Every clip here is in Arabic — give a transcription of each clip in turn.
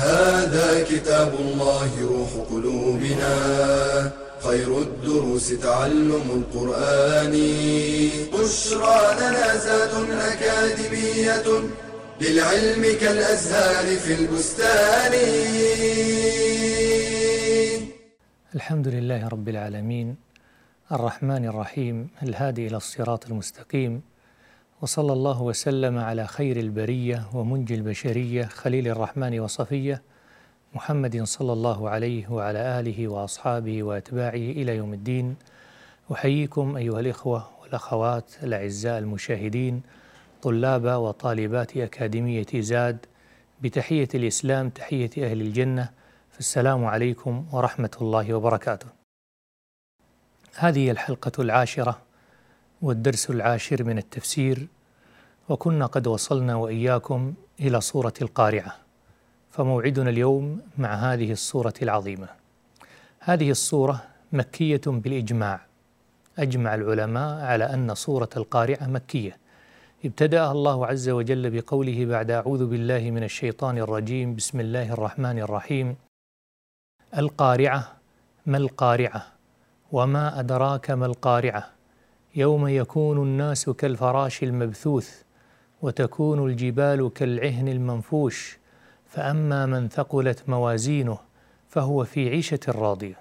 هذا كتاب الله روح قلوبنا. خير الدروس تعلم القرآن. بشرى لنا زاد أكاديمية للعلم كالأزهار في البستان. الحمد لله رب العالمين. الرحمن الرحيم. الهادي إلى الصراط المستقيم. وصلى الله وسلم على خير البرية ومنجي البشرية خليل الرحمن وصفية محمد صلى الله عليه وعلى آله وأصحابه وأتباعه إلى يوم الدين أحييكم أيها الإخوة والأخوات الأعزاء المشاهدين طلاب وطالبات أكاديمية زاد بتحية الإسلام تحية أهل الجنة السلام عليكم ورحمة الله وبركاته. هذه الحلقة العاشرة والدرس العاشر من التفسير وكنا قد وصلنا وإياكم إلى سورة القارعة فموعدنا اليوم مع هذه السورة العظيمة. هذه السورة مكية بالإجماع. أجمع العلماء على أن سورة القارعة مكية. ابتدأها الله عز وجل بقوله بعد أعوذ بالله من الشيطان الرجيم بسم الله الرحمن الرحيم. القارعة ما القارعة؟ وما أدراك ما القارعة؟ يوم يكون الناس كالفراش المبثوث وتكون الجبال كالعهن المنفوش فأما من ثقلت موازينه فهو في عيشة راضية.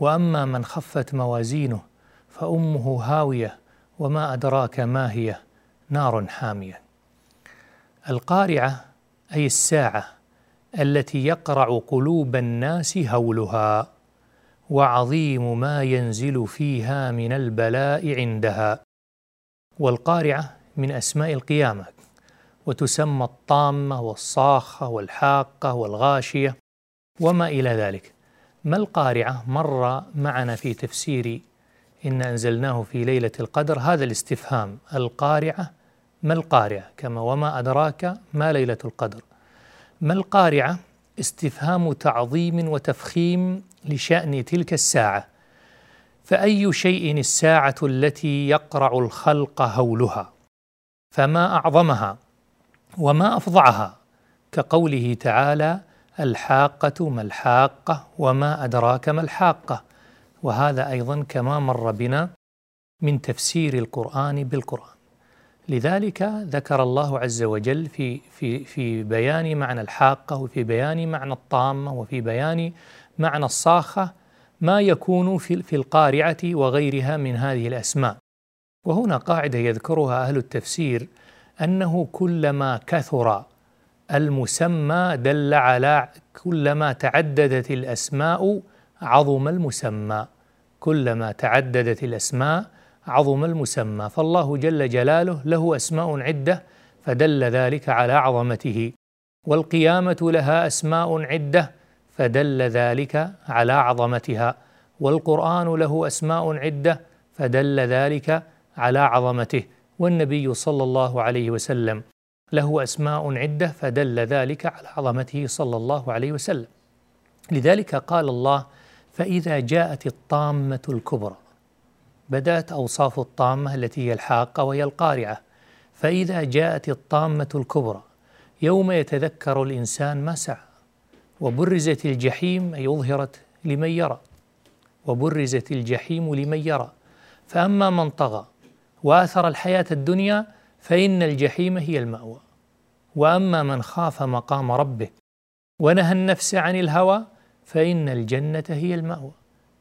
وأما من خفت موازينه فأمه هاوية وما أدراك ما هي نار حامية. القارعة أي الساعة التي يقرع قلوب الناس هولها. وعظيم ما ينزل فيها من البلاء عندها. والقارعة من أسماء القيامة وتسمى الطامة والصاخة والحاقة والغاشية وما إلى ذلك. ما القارعة مر معنا في تفسير إن أنزلناه في ليلة القدر؟ هذا الاستفهام. القارعة ما القارعة؟ كما وما أدراك ما ليلة القدر. ما القارعة؟ استفهام تعظيم وتفخيم لشأن تلك الساعة. فأي شيء الساعة التي يقرع الخلق هولها؟ فما أعظمها؟ وما أفظعها؟ كقوله تعالى الحاقة ما الحاقة وما أدراك ما الحاقة. وهذا أيضا كما مر بنا من تفسير القرآن بالقرآن. لذلك ذكر الله عز وجل في في في بيان معنى الحاقة وفي بيان معنى الطامة وفي بيان معنى الصاخة ما يكون في في القارعة وغيرها من هذه الأسماء. وهنا قاعدة يذكرها أهل التفسير أنه كلما كثر المسمى دل على كلما تعددت الأسماء عظم المسمى كلما تعددت الأسماء عظم المسمى فالله جل جلاله له أسماء عدة فدل ذلك على عظمته والقيامة لها أسماء عدة فدل ذلك على عظمتها والقرآن له أسماء عدة فدل ذلك على عظمته والنبي صلى الله عليه وسلم له أسماء عدة فدل ذلك على عظمته صلى الله عليه وسلم. لذلك قال الله فإذا جاءت الطامة الكبرى بدأت أوصاف الطامة التي هي الحاقة وهي القارعة فإذا جاءت الطامة الكبرى يوم يتذكر الإنسان ما سعى وبرزت الجحيم أي أظهرت لمن يرى وبرزت الجحيم لمن يرى فأما من طغى وآثر الحياة الدنيا فإن الجحيم هي المأوى. وأما من خاف مقام ربه ونهى النفس عن الهوى فإن الجنة هي المأوى.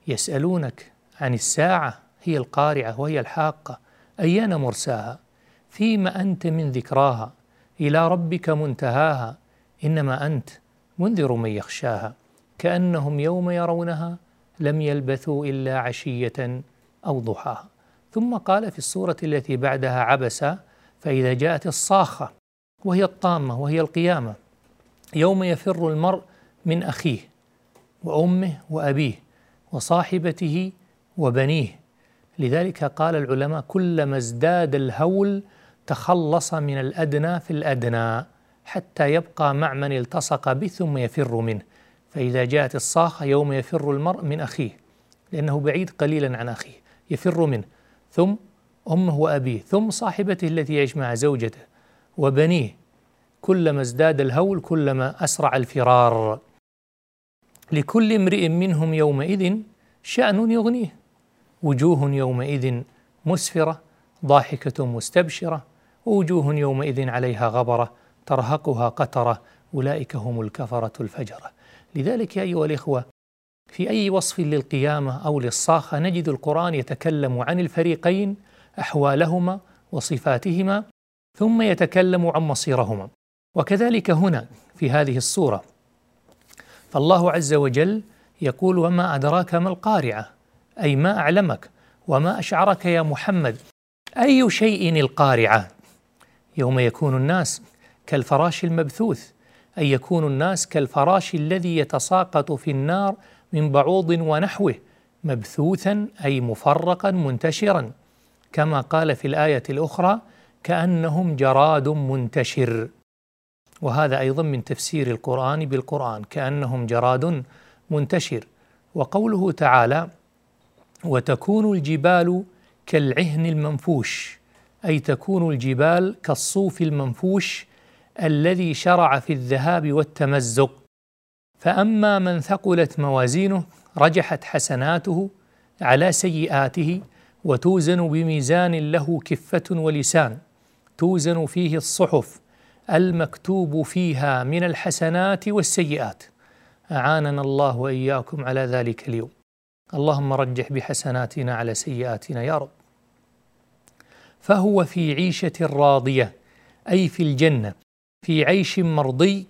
يسألونك عن الساعة. هي القارعة وهي الحاقة أيان مرساها؟ فيما أنت من ذكراها؟ إلى ربك منتهاها إنما أنت منذر من يخشاها. كأنهم يوم يرونها لم يلبثوا إلا عشية أو ضحاها. ثم قال في السورة التي بعدها عبس فإذا جاءت الصاخة وهي الطامة وهي القيامة يوم يفر المرء من أخيه وأمه وأبيه وصاحبته وبنيه لذلك قال العلماء كلما ازداد الهول تخلص من الأدنى في الأدنى حتى يبقى مع من التصق به ثم يفر منه. فإذا جاءت الصاخة يوم يفر المرء من أخيه لأنه بعيد قليلا عن أخيه يفر منه. ثم أمه وأبيه ثم صاحبته التي يعيش مع زوجته وبنيه. كلما ازداد الهول كلما أسرع الفرار. لكل امرئ منهم يومئذ شأن يغنيه. وجوه يومئذ مسفرة ضاحكة مستبشرة ووجوه يومئذ عليها غبرة ترهقها قترة أولئك هم الكفرة الفجرة. لذلك يا أيها الإخوة في أي وصف للقيامة أو للصاخة نجد القرآن يتكلم عن الفريقين أحوالهما وصفاتهما ثم يتكلم عن مصيرهما. وكذلك هنا في هذه الصورة فالله عز وجل يقول وما أدراك ما القارعة؟ أي ما أعلمك وما أشعرك يا محمد. أي شيء القارعة؟ يوم يكون الناس كالفراش المبثوث أي يكون الناس كالفراش الذي يتساقط في النار من بعوض ونحوه مبثوثا أي مفرقا منتشرا. كما قال في الآية الأخرى كأنهم جراد منتشر. وهذا أيضا من تفسير القرآن بالقرآن كأنهم جراد منتشر. وقوله تعالى وتكون الجبال كالعهن المنفوش أي تكون الجبال كالصوف المنفوش الذي شرع في الذهاب والتمزق. فأما من ثقلت موازينه رجحت حسناته على سيئاته وتوزن بميزان له كفة ولسان. توزن فيه الصحف المكتوب فيها من الحسنات والسيئات. أعاننا الله وإياكم على ذلك اليوم. اللهم رجح بحسناتنا على سيئاتنا يا رب. فهو في عيشة راضية أي في الجنة في عيش مرضي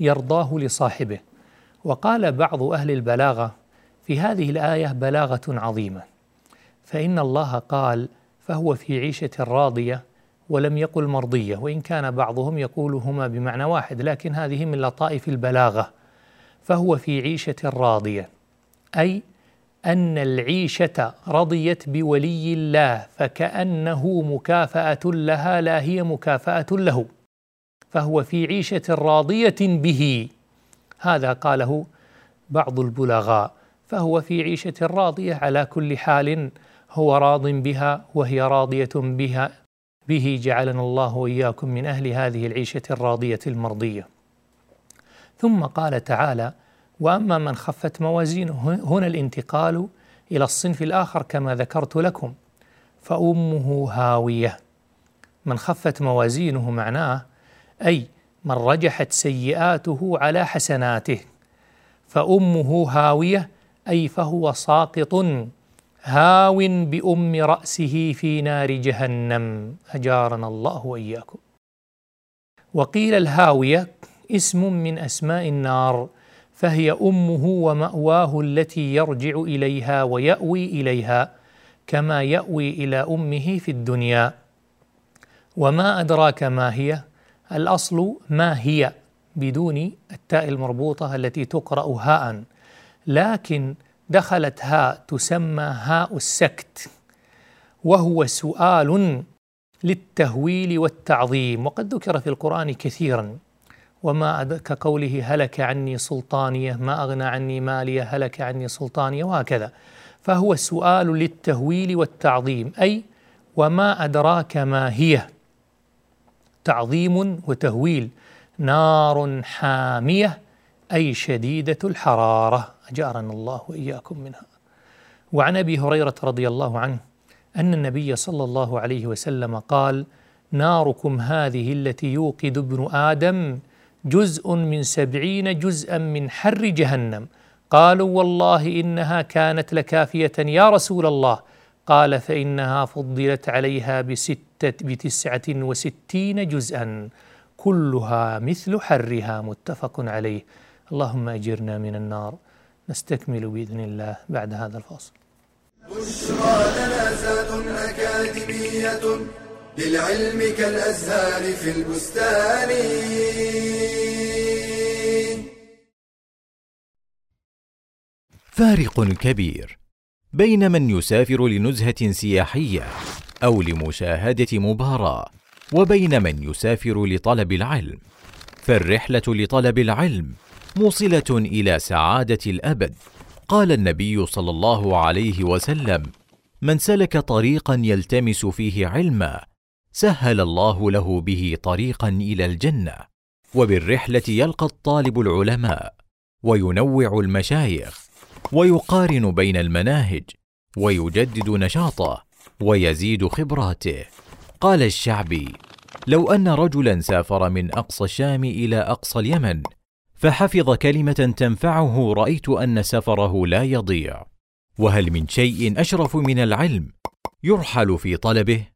يرضاه لصاحبه. وقال بعض أهل البلاغة في هذه الآية بلاغة عظيمة. فإن الله قال فهو في عيشة راضية ولم يقل مرضية وإن كان بعضهم يقول هما بمعنى واحد لكن هذه من لطائف البلاغة. فهو في عيشة راضية أي أن العيشة رضيت بولي الله فكأنه مكافأة لها لا هي مكافأة له. فهو في عيشة راضية به. هذا قاله بعض البلغاء. فهو في عيشة راضية على كل حال هو راض بها وهي راضية بها به جعلنا الله وإياكم من أهل هذه العيشة الراضية المرضية. ثم قال تعالى وأما من خفت موازينه هنا الانتقال إلى الصنف الآخر كما ذكرت لكم فأمه هاوية. من خفت موازينه معناه أي من رجحت سيئاته على حسناته. فأمه هاوية أي فهو ساقط هاو بأم رأسه في نار جهنم. أجارنا الله وإياكم. وقيل الهاوية اسم من أسماء النار. فهي أمه ومأواه التي يرجع إليها ويأوي إليها كما يأوي إلى أمه في الدنيا. وما أدراك ما هي؟ الأصل ما هي بدون التاء المربوطة التي تقرأ هاء. لكن دخلت هاء تسمى هاء السكت وهو سؤال للتهويل والتعظيم وقد ذكر في القرآن كثيرا. وما كقوله هلك عني سلطانية ما أغنى عني مالية هلك عني سلطانية وهكذا. فهو السؤال للتهويل والتعظيم أي وما أدراك ما هي؟ تعظيم وتهويل. نار حامية أي شديدة الحرارة. أجارنا الله وإياكم منها. وعن أبي هريرة رضي الله عنه أن النبي صلى الله عليه وسلم قال ناركم هذه التي يوقد ابن آدم جزء من سبعين جزءا من حر جهنم. قالوا والله إنها كانت لكافية يا رسول الله. قال فإنها فضلت عليها بستة بتسعة وستين جزءا. كلها مثل حرها متفق عليه. اللهم أجرنا من النار. نستكمل بإذن الله بعد هذا الفاصل. بشرى أكاديمية. للعلم كالأزهار في البستان. فارق كبير بين من يسافر لنزهة سياحية أو لمشاهدة مباراة وبين من يسافر لطلب العلم. فالرحلة لطلب العلم موصلة إلى سعادة الأبد. قال النبي صلى الله عليه وسلم من سلك طريقا يلتمس فيه علما سهل الله له به طريقا إلى الجنة وبالرحلة يلقى الطالب العلماء وينوع المشايخ ويقارن بين المناهج ويجدد نشاطه ويزيد خبراته. قال الشعبي لو أن رجلا سافر من أقصى الشام إلى أقصى اليمن فحفظ كلمة تنفعه رأيت أن سفره لا يضيع. وهل من شيء أشرف من العلم يرحل في طلبه؟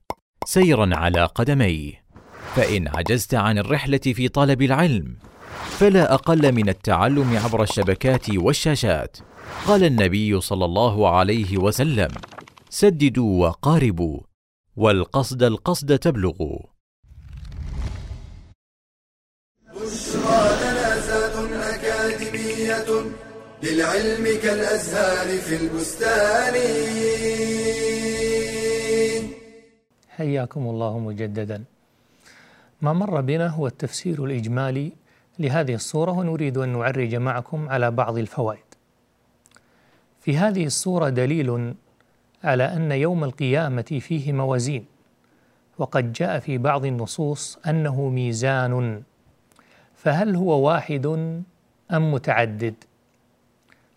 سيرا على قدميه. فإن عجزت عن الرحلة في طلب العلم فلا أقل من التعلم عبر الشبكات والشاشات. قال النبي صلى الله عليه وسلم سددوا وقاربوا والقصد القصد تبلغوا. بشرى لنا أكاديمية للعلم كالأزهار في البستان. حياكم الله مجددا. ما مر بنا هو التفسير الإجمالي لهذه الصورة ونريد أن نعرج معكم على بعض الفوائد. في هذه الصورة دليل على أن يوم القيامة فيه موازين وقد جاء في بعض النصوص أنه ميزان. فهل هو واحد أم متعدد؟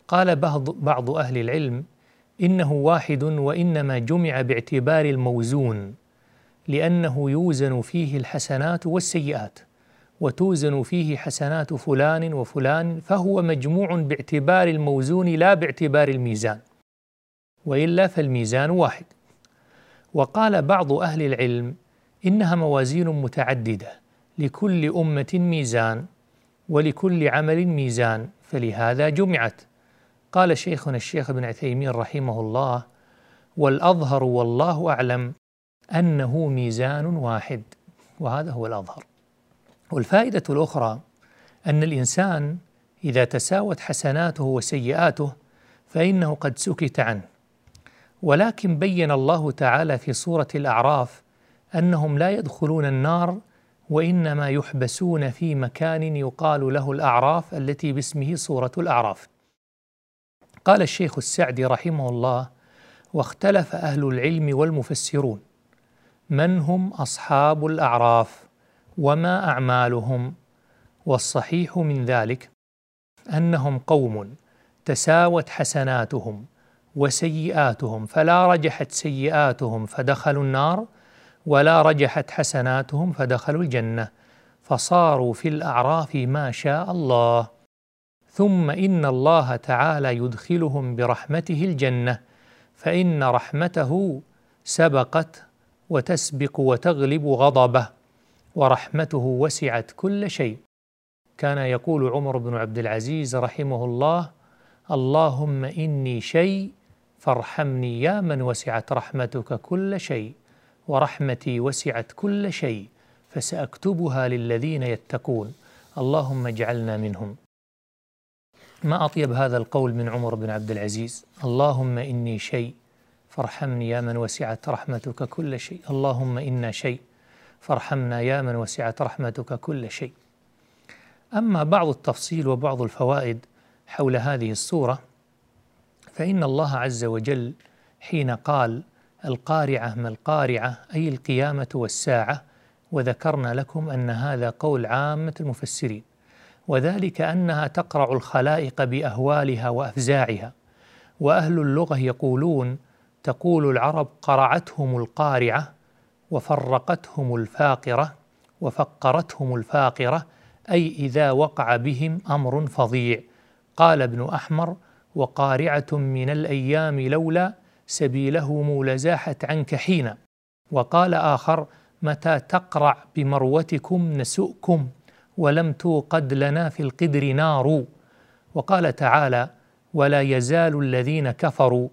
قال بعض بعض أهل العلم إنه واحد وإنما جمع باعتبار الموزون. لأنه يوزن فيه الحسنات والسيئات وتوزن فيه حسنات فلان وفلان فهو مجموع باعتبار الموزون لا باعتبار الميزان وإلا فالميزان واحد. وقال بعض أهل العلم إنها موازين متعددة لكل أمة ميزان ولكل عمل ميزان فلهذا جمعت. قال شيخنا الشيخ ابن عثيمين رحمه الله والأظهر والله أعلم أنه ميزان واحد وهذا هو الأظهر. والفائدة الأخرى أن الإنسان إذا تساوت حسناته وسيئاته فإنه قد سكت عنه. ولكن بين الله تعالى في سورة الأعراف أنهم لا يدخلون النار وإنما يحبسون في مكان يقال له الأعراف التي باسمه سورة الأعراف. قال الشيخ السعدي رحمه الله واختلف أهل العلم والمفسرون من هم أصحاب الأعراف وما أعمالهم؟ والصحيح من ذلك أنهم قوم تساوت حسناتهم وسيئاتهم فلا رجحت سيئاتهم فدخلوا النار ولا رجحت حسناتهم فدخلوا الجنة فصاروا في الأعراف ما شاء الله. ثم إن الله تعالى يدخلهم برحمته الجنة فإن رحمته سبقت وتسبق وتغلب غضبه ورحمته وسعت كل شيء. كان يقول عمر بن عبد العزيز رحمه الله اللهم إني شيء فارحمني يا من وسعت رحمتك كل شيء ورحمتي وسعت كل شيء فسأكتبها للذين يتقون. اللهم اجعلنا منهم. ما أطيب هذا القول من عمر بن عبد العزيز؟ اللهم إني شيء فارحمني يا من وسعت رحمتك كل شيء. اللهم إنا شيء. فارحمنا يا من وسعت رحمتك كل شيء. أما بعض التفصيل وبعض الفوائد حول هذه السورة فإن الله عز وجل حين قال القارعة ما القارعة أي القيامة والساعة وذكرنا لكم أن هذا قول عامة المفسرين وذلك أنها تقرع الخلائق بأهوالها وأفزاعها وأهل اللغة يقولون تقول العرب قرعتهم القارعة وفرقتهم الفاقرة وفقرتهم الفاقرة أي إذا وقع بهم أمر فظيع. قال ابن أحمر وقارعة من الأيام لولا سبيله لزاحت عنك حين وقال آخر متى تقرع بمروتكم نسؤكم ولم توقد لنا في القدر نار وقال تعالى ولا يزال الذين كفروا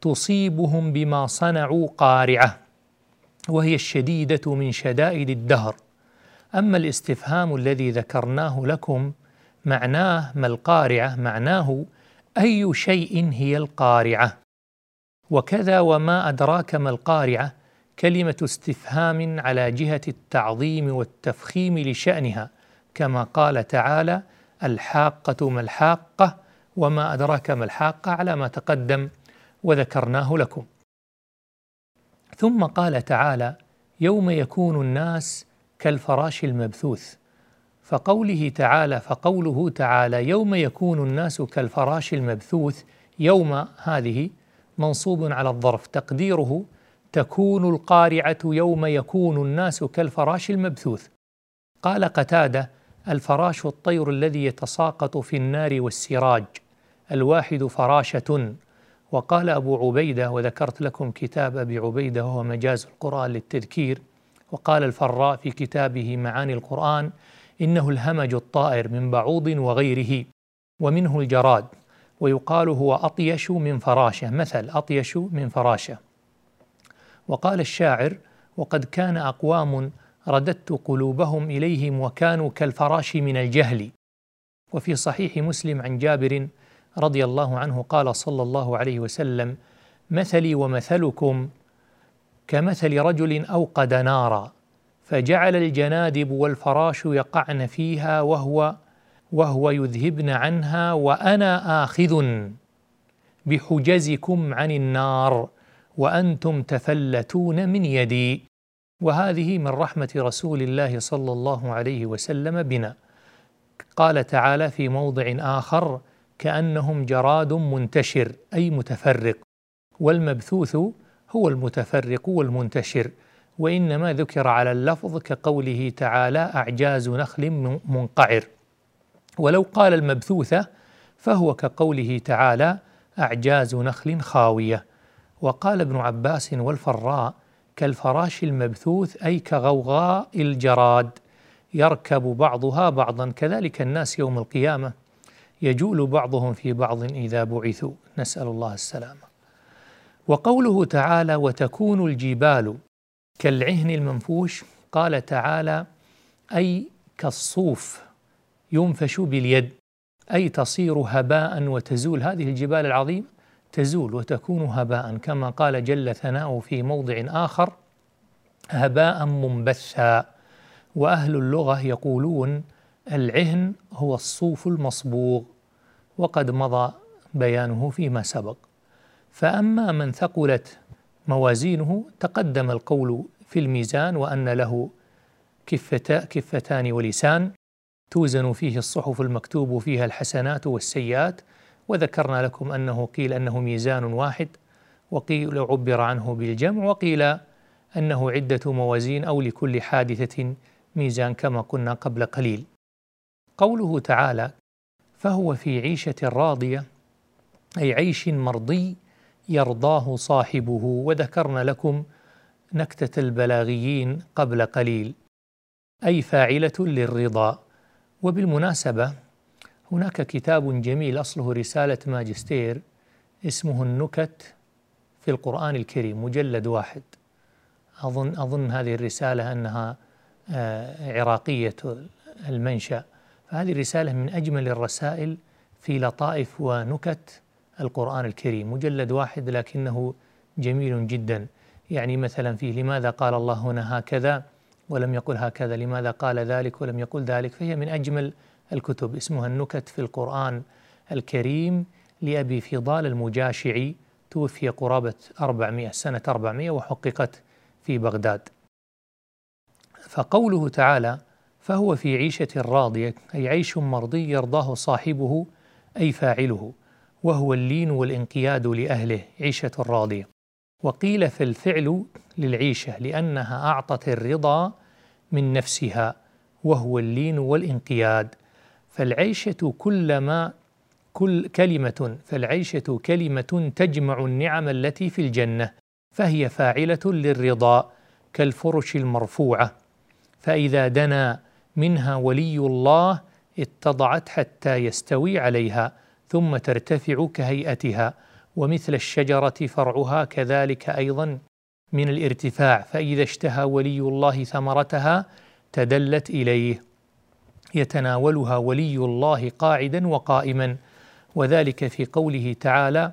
تصيبهم بما صنعوا قارعة وهي الشديدة من شدائد الدهر. أما الاستفهام الذي ذكرناه لكم معناه ما القارعة؟ معناه أي شيء هي القارعة. وكذا وما أدراك ما القارعة؟ كلمة استفهام على جهة التعظيم والتفخيم لشأنها كما قال تعالى الحاقة ما الحاقة وما أدراك ما الحاقة على ما تقدم. وذكرناه لكم. ثم قال تعالى يوم يكون الناس كالفراش المبثوث. فقوله تعالى فقوله تعالى يوم يكون الناس كالفراش المبثوث يوم هذه منصوب على الظرف. تقديره تكون القارعة يوم يكون الناس كالفراش المبثوث. قال قتادة الفراش الطير الذي يتساقط في النار والسراج. الواحد فراشة. وقال أبو عبيدة وذكرت لكم كتاب أبي عبيدة وهو مجاز القرآن للتذكير وقال الفراء في كتابه معاني القرآن إنه الهمج الطائر من بعوض وغيره ومنه الجراد ويقال هو أطيش من فراشة مثل أطيش من فراشة. وقال الشاعر وقد كان أقوام رددت قلوبهم إليهم وكانوا كالفراش من الجهل. وفي صحيح مسلم عن جابر رضي الله عنه قال صلى الله عليه وسلم مثلي ومثلكم كمثل رجل أوقد نارا فجعل الجنادب والفراش يقعن فيها وهو وهو يذهبن عنها وأنا آخذ بحجزكم عن النار وأنتم تفلتون من يدي. وهذه من رحمة رسول الله صلى الله عليه وسلم بنا. قال تعالى في موضع آخر كأنهم جراد منتشر أي متفرق. والمبثوث هو المتفرق والمنتشر وإنما ذكر على اللفظ كقوله تعالى أعجاز نخل منقعر. ولو قال المبثوثة فهو كقوله تعالى أعجاز نخل خاوية. وقال ابن عباس والفراء كالفراش المبثوث أي كغوغاء الجراد يركب بعضها بعضا. كذلك الناس يوم القيامة. يجول بعضهم في بعض إذا بعثوا. نسأل الله السلامة. وقوله تعالى وتكون الجبال كالعهن المنفوش قال تعالى أي كالصوف ينفش باليد أي تصير هباء وتزول هذه الجبال العظيمة تزول وتكون هباء. كما قال جل ثناؤه في موضع آخر هباء منبثا وأهل اللغة يقولون العهن هو الصوف المصبوغ وقد مضى بيانه فيما سبق. فأما من ثقلت موازينه تقدم القول في الميزان وأن له كفتا كفتان ولسان. توزن فيه الصحف المكتوب فيها الحسنات والسيئات. وذكرنا لكم أنه قيل أنه ميزان واحد وقيل عبر عنه بالجمع وقيل أنه عدة موازين أو لكل حادثة ميزان كما قلنا قبل قليل. قوله تعالى فهو في عيشة راضية أي عيش مرضي يرضاه صاحبه. وذكرنا لكم نكتة البلاغيين قبل قليل. أي فاعلة للرضا. وبالمناسبة هناك كتاب جميل أصله رسالة ماجستير اسمه النكت في القرآن الكريم مجلد واحد. أظن أظن هذه الرسالة أنها آه، عراقية المنشأ. فهذه الرسالة من أجمل الرسائل في لطائف ونكت القرآن الكريم مجلد واحد لكنه جميل جدا. يعني مثلا فيه لماذا قال الله هنا هكذا؟ ولم يقل هكذا. لماذا قال ذلك ولم يقل ذلك؟ فهي من أجمل الكتب. اسمها النكت في القرآن الكريم لأبي فضال المجاشعي توفي قرابة 400 سنة 400 وحققت في بغداد. فقوله تعالى فهو في عيشة راضية أي عيش مرضي يرضاه صاحبه أي فاعله وهو اللين والانقياد لأهله عيشة راضية. وقيل فالفعل للعيشة لأنها أعطت الرضا من نفسها وهو اللين والانقياد. فالعيشة كلما كل كلمة فالعيشة كلمة تجمع النعم التي في الجنة فهي فاعلة للرضا كالفرش المرفوعة. فإذا دنا منها ولي الله اتضعت حتى يستوي عليها ثم ترتفع كهيئتها ومثل الشجرة فرعها كذلك أيضا من الارتفاع فإذا اشتهى ولي الله ثمرتها تدلت إليه. يتناولها ولي الله قاعدا وقائما وذلك في قوله تعالى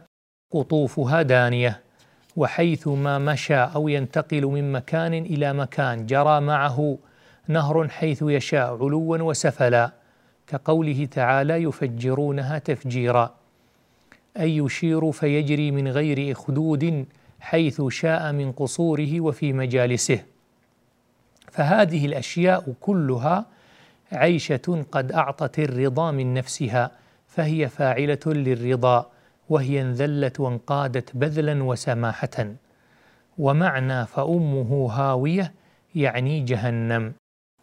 قطوفها دانية وحيث ما مشى أو ينتقل من مكان إلى مكان جرى معه نهر حيث يشاء علوا وسفلا كقوله تعالى يفجرونها تفجيرا. أي يشير فيجري من غير اخدود حيث شاء من قصوره وفي مجالسه. فهذه الأشياء كلها عيشة قد أعطت الرضا من نفسها فهي فاعلة للرضا وهي انذلت وانقادت بذلا وسماحة. ومعنى فأمه هاوية يعني جهنم.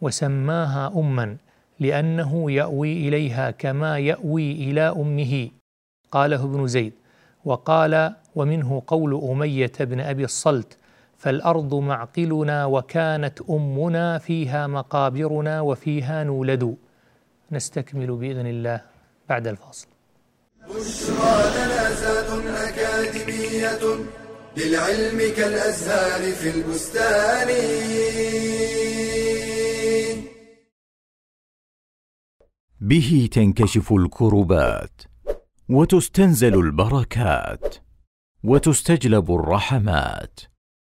وسماها اما لأنه يأوي إليها كما يأوي إلى أمه. قاله ابن زيد. وقال ومنه قول أمية بن أبي الصلت فالأرض معقلنا وكانت أمنا فيها مقابرنا وفيها نولد. نستكمل بإذن الله بعد الفاصل. بشرى لنا أكاديمية للعلم كالأزهار في البستان. به تنكشف الكربات وتستنزل البركات وتستجلب الرحمات.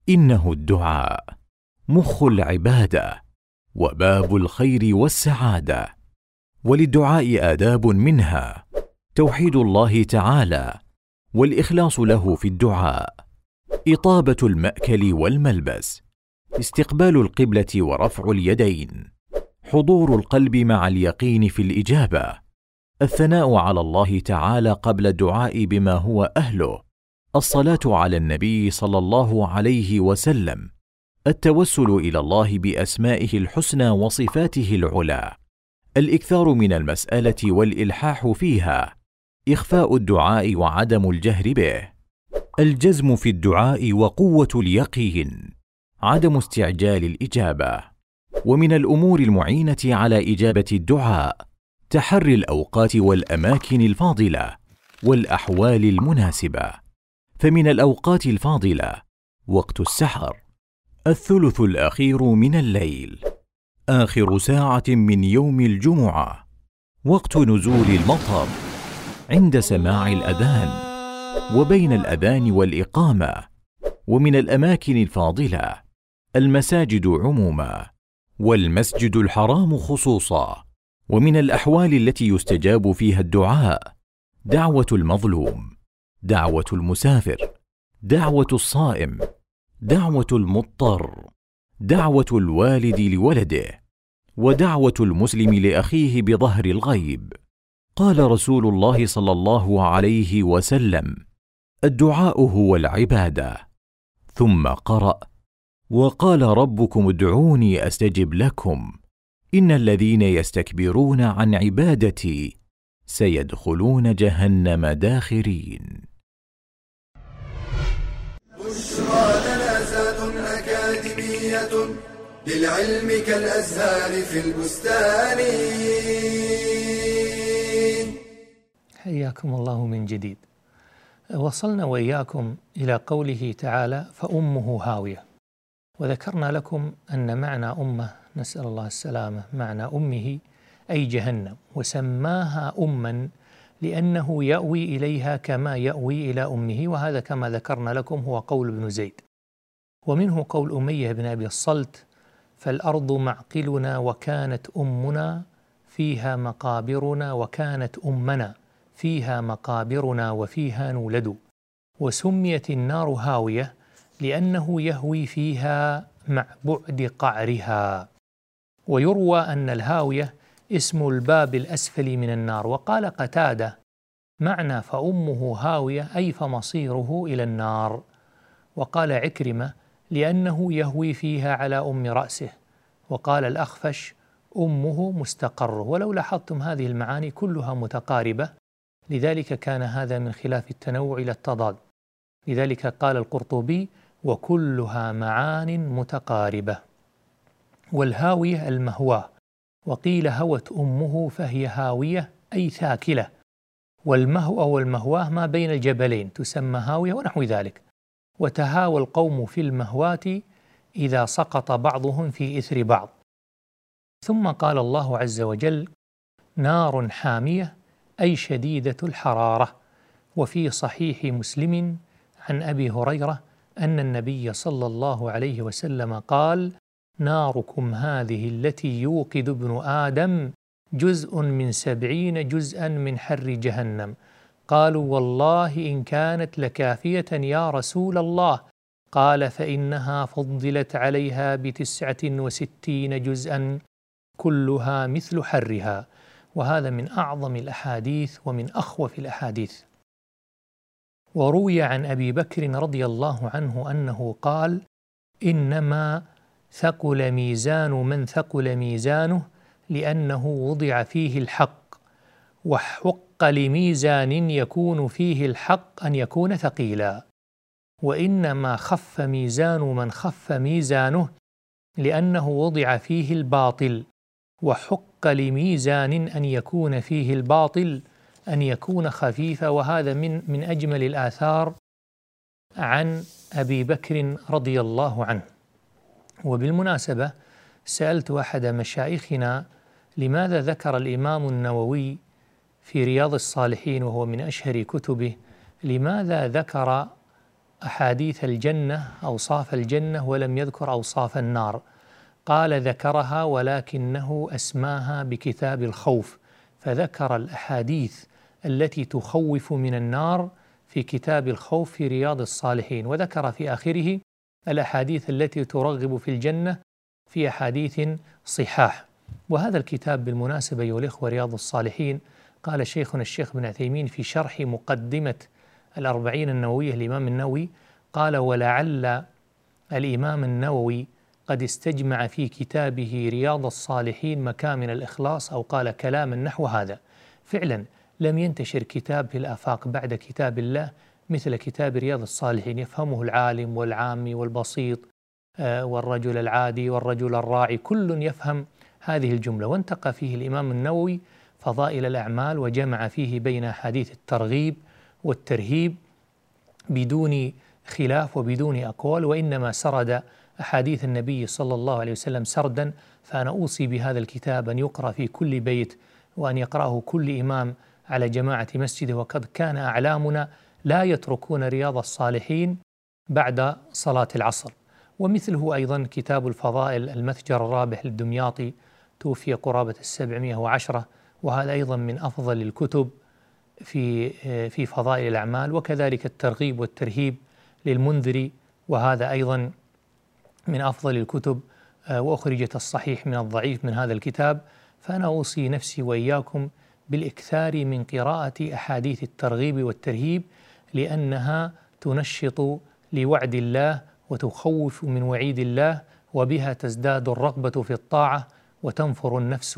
إنه الدعاء مخ العبادة وباب الخير والسعادة. وللدعاء آداب منها توحيد الله تعالى والإخلاص له في الدعاء. إطابة المأكل والملبس استقبال القبلة ورفع اليدين. حضور القلب مع اليقين في الإجابة. الثناء على الله تعالى قبل الدعاء بما هو أهله. الصلاة على النبي صلى الله عليه وسلم. التوسل إلى الله بأسمائه الحسنى وصفاته العلى. الإكثار من المسألة والإلحاح فيها. إخفاء الدعاء وعدم الجهر به. الجزم في الدعاء وقوة اليقين. عدم استعجال الإجابة. ومن الأمور المعينة على إجابة الدعاء تحري الأوقات والأماكن الفاضلة والأحوال المناسبة. فمن الأوقات الفاضلة وقت السحر الثلث الأخير من الليل آخر ساعة من يوم الجمعة وقت نزول المطر عند سماع الأذان وبين الأذان والإقامة. ومن الأماكن الفاضلة المساجد عموما. والمسجد الحرام خصوصا. ومن الأحوال التي يستجاب فيها الدعاء دعوة المظلوم دعوة المسافر دعوة الصائم دعوة المضطر دعوة الوالد لولده ودعوة المسلم لأخيه بظهر الغيب. قال رسول الله صلى الله عليه وسلم الدعاء هو العبادة. ثم قرأ وقال ربكم ادعوني أستجب لكم. إن الذين يستكبرون عن عبادتي سيدخلون جهنم داخرين. بشرى أكاديمية للعلم كالأزهار في البستان. حياكم الله من جديد. وصلنا وإياكم إلى قوله تعالى فأمه هاوية. وذكرنا لكم أن معنى أمة نسأل الله السلامة معنى أمه أي جهنم. وسماها أما لأنه يأوي إليها كما يأوي إلى أمه وهذا كما ذكرنا لكم هو قول ابن زيد. ومنه قول أمية بن أبي الصلت فالأرض معقلنا وكانت أمنا فيها مقابرنا وكانت أمنا فيها مقابرنا وفيها نولد. وسميت النار هاوية لأنه يهوي فيها مع بعد قعرها. ويروى أن الهاوية اسم الباب الأسفل من النار. وقال قتادة معنى فأمه هاوية أي فمصيره إلى النار وقال عكرمة لأنه يهوي فيها على أم رأسه وقال الأخفش أمه مستقره ولو لاحظتم هذه المعاني كلها متقاربة لذلك كان هذا من خلاف التنوع إلى التضاد. لذلك قال القرطبي وكلها معان متقاربة. والهاوية المهواه وقيل هوت أمه فهي هاوية أي ثاكلة. والمهوى والمهواه ما بين الجبلين تسمى هاوية ونحو ذلك. وتهاوى القوم في المهواة إذا سقط بعضهم في إثر بعض. ثم قال الله عز وجل نار حامية أي شديدة الحرارة. وفي صحيح مسلم عن أبي هريرة أن النبي صلى الله عليه وسلم قال ناركم هذه التي يوقد ابن آدم جزء من سبعين جزءا من حر جهنم. قالوا والله إن كانت لكافية يا رسول الله. قال فإنها فضلت عليها بتسعة وستين جزءا كلها مثل حرها. وهذا من أعظم الأحاديث ومن أخوف الأحاديث. وروي عن أبي بكر رضي الله عنه أنه قال إنما ثقل ميزان من ثقل ميزانه لأنه وضع فيه الحق وحق لميزان يكون فيه الحق أن يكون ثقيلا وإنما خف ميزان من خف ميزانه لأنه وضع فيه الباطل وحق لميزان أن يكون فيه الباطل أن يكون خفيفا وهذا من من أجمل الآثار عن أبي بكر رضي الله عنه. وبالمناسبة سألت أحد مشايخنا لماذا ذكر الإمام النووي في رياض الصالحين وهو من أشهر كتبه لماذا ذكر أحاديث الجنة أوصاف الجنة ولم يذكر أوصاف النار؟ قال ذكرها ولكنه أسماها بكتاب الخوف فذكر الأحاديث التي تخوف من النار في كتاب الخوف في رياض الصالحين. وذكر في آخره الأحاديث التي ترغب في الجنة في أحاديث صحاح. وهذا الكتاب بالمناسبة أيها الإخوة رياض الصالحين قال شيخنا الشيخ بن عثيمين في شرح مقدمة الأربعين النووية الإمام النووي قال ولعل الإمام النووي قد استجمع في كتابه رياض الصالحين مكامن الإخلاص أو قال كلاما نحو هذا. فعلا لم ينتشر كتاب في الآفاق بعد كتاب الله مثل كتاب رياض الصالحين يفهمه العالم والعامي والبسيط آه، والرجل العادي والرجل الراعي كل يفهم هذه الجملة. وانتقى فيه الإمام النووي فضائل الأعمال وجمع فيه بين أحاديث الترغيب والترهيب بدون خلاف وبدون أقوال وإنما سرد أحاديث النبي صلى الله عليه وسلم سردا. فأنا أوصي بهذا الكتاب أن يقرأ في كل بيت وأن يقرأه كل إمام على جماعة مسجده وقد كان أعلامنا لا يتركون رياض الصالحين بعد صلاة العصر. ومثله أيضا كتاب الفضائل المتجر الرابح للدمياطي توفي قرابة السبعمائة وعشرة وهذا أيضا من أفضل الكتب في في فضائل الأعمال وكذلك الترغيب والترهيب للمنذري وهذا أيضا من أفضل الكتب وأخرجت الصحيح من الضعيف من هذا الكتاب. فأنا أوصي نفسي وإياكم بالإكثار من قراءة أحاديث الترغيب والترهيب لأنها تنشط لوعد الله وتخوف من وعيد الله وبها تزداد الرغبة في الطاعة وتنفر النفس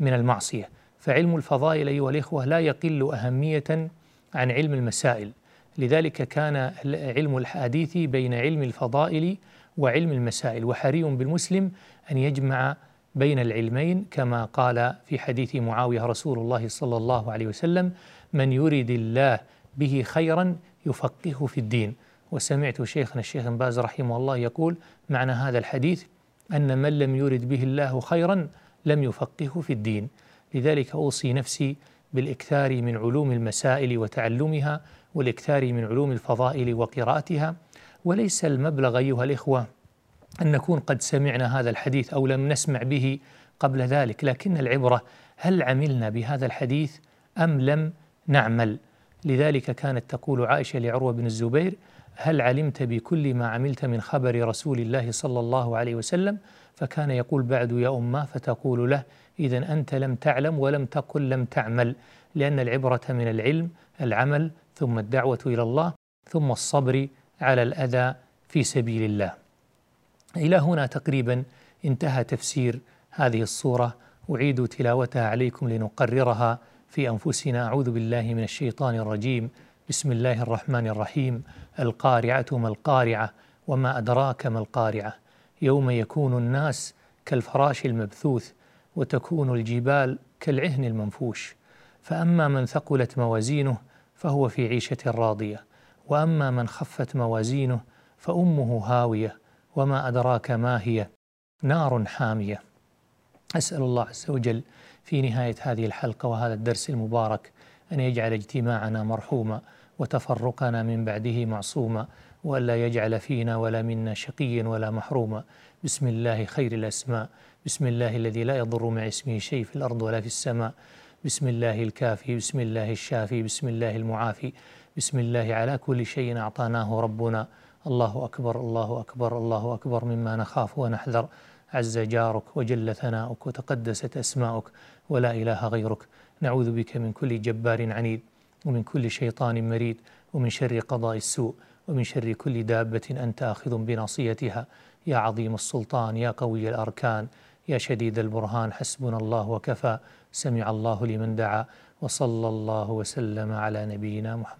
من المعصية. فعلم الفضائل أيها الإخوة لا يقل أهمية عن علم المسائل. لذلك كان علم الحديث بين علم الفضائل وعلم المسائل. وحري بالمسلم أن يجمع بين العلمين كما قال في حديث معاوية رسول الله صلى الله عليه وسلم من يرد الله به خيرا يفقهه في الدين. وسمعت شيخنا الشيخ باز رحمه الله يقول معنى هذا الحديث أن من لم يرد به الله خيرا لم يفقهه في الدين. لذلك أوصي نفسي بالإكثار من علوم المسائل وتعلمها والإكثار من علوم الفضائل وقراءتها وليس المبلغ أيها الإخوة أن نكون قد سمعنا هذا الحديث أو لم نسمع به قبل ذلك لكن العبرة هل عملنا بهذا الحديث أم لم نعمل؟ لذلك كانت تقول عائشة لعروة بن الزبير هل علمت بكل ما عملت من خبر رسول الله صلى الله عليه وسلم؟ فكان يقول بعد يا أمة فتقول له إذا أنت لم تعلم ولم تقل لم تعمل لأن العبرة من العلم العمل ثم الدعوة إلى الله ثم الصبر على الأذى في سبيل الله. إلى هنا تقريبا انتهى تفسير هذه الصورة. أعيد تلاوتها عليكم لنقررها في أنفسنا. أعوذ بالله من الشيطان الرجيم. بسم الله الرحمن الرحيم. القارعة ما القارعة وما أدراك ما القارعة. يوم يكون الناس كالفراش المبثوث وتكون الجبال كالعهن المنفوش. فأما من ثقلت موازينه فهو في عيشة راضية. وأما من خفت موازينه فأمه هاوية. وما أدراك ما هي نار حامية. أسأل الله عز وجل في نهاية هذه الحلقة وهذا الدرس المبارك أن يجعل اجتماعنا مرحوما وتفرقنا من بعده معصوما وألا يجعل فينا ولا منا شقيا ولا محروما. بسم الله خير الأسماء. بسم الله الذي لا يضر مع اسمه شيء في الأرض ولا في السماء. بسم الله الكافي. بسم الله الشافي. بسم الله المعافي. بسم الله على كل شيء أعطاناه ربنا. الله أكبر الله أكبر الله أكبر مما نخاف ونحذر. عز جارك وجل ثناؤك وتقدست أسماؤك ولا إله غيرك. نعوذ بك من كل جبار عنيد ومن كل شيطان مريد ومن شر قضاء السوء ومن شر كل دابة أنت آخذ بناصيتها. يا عظيم السلطان يا قوي الأركان يا شديد البرهان حسبنا الله وكفى. سمع الله لمن دعا وصلى الله وسلم على نبينا محمد.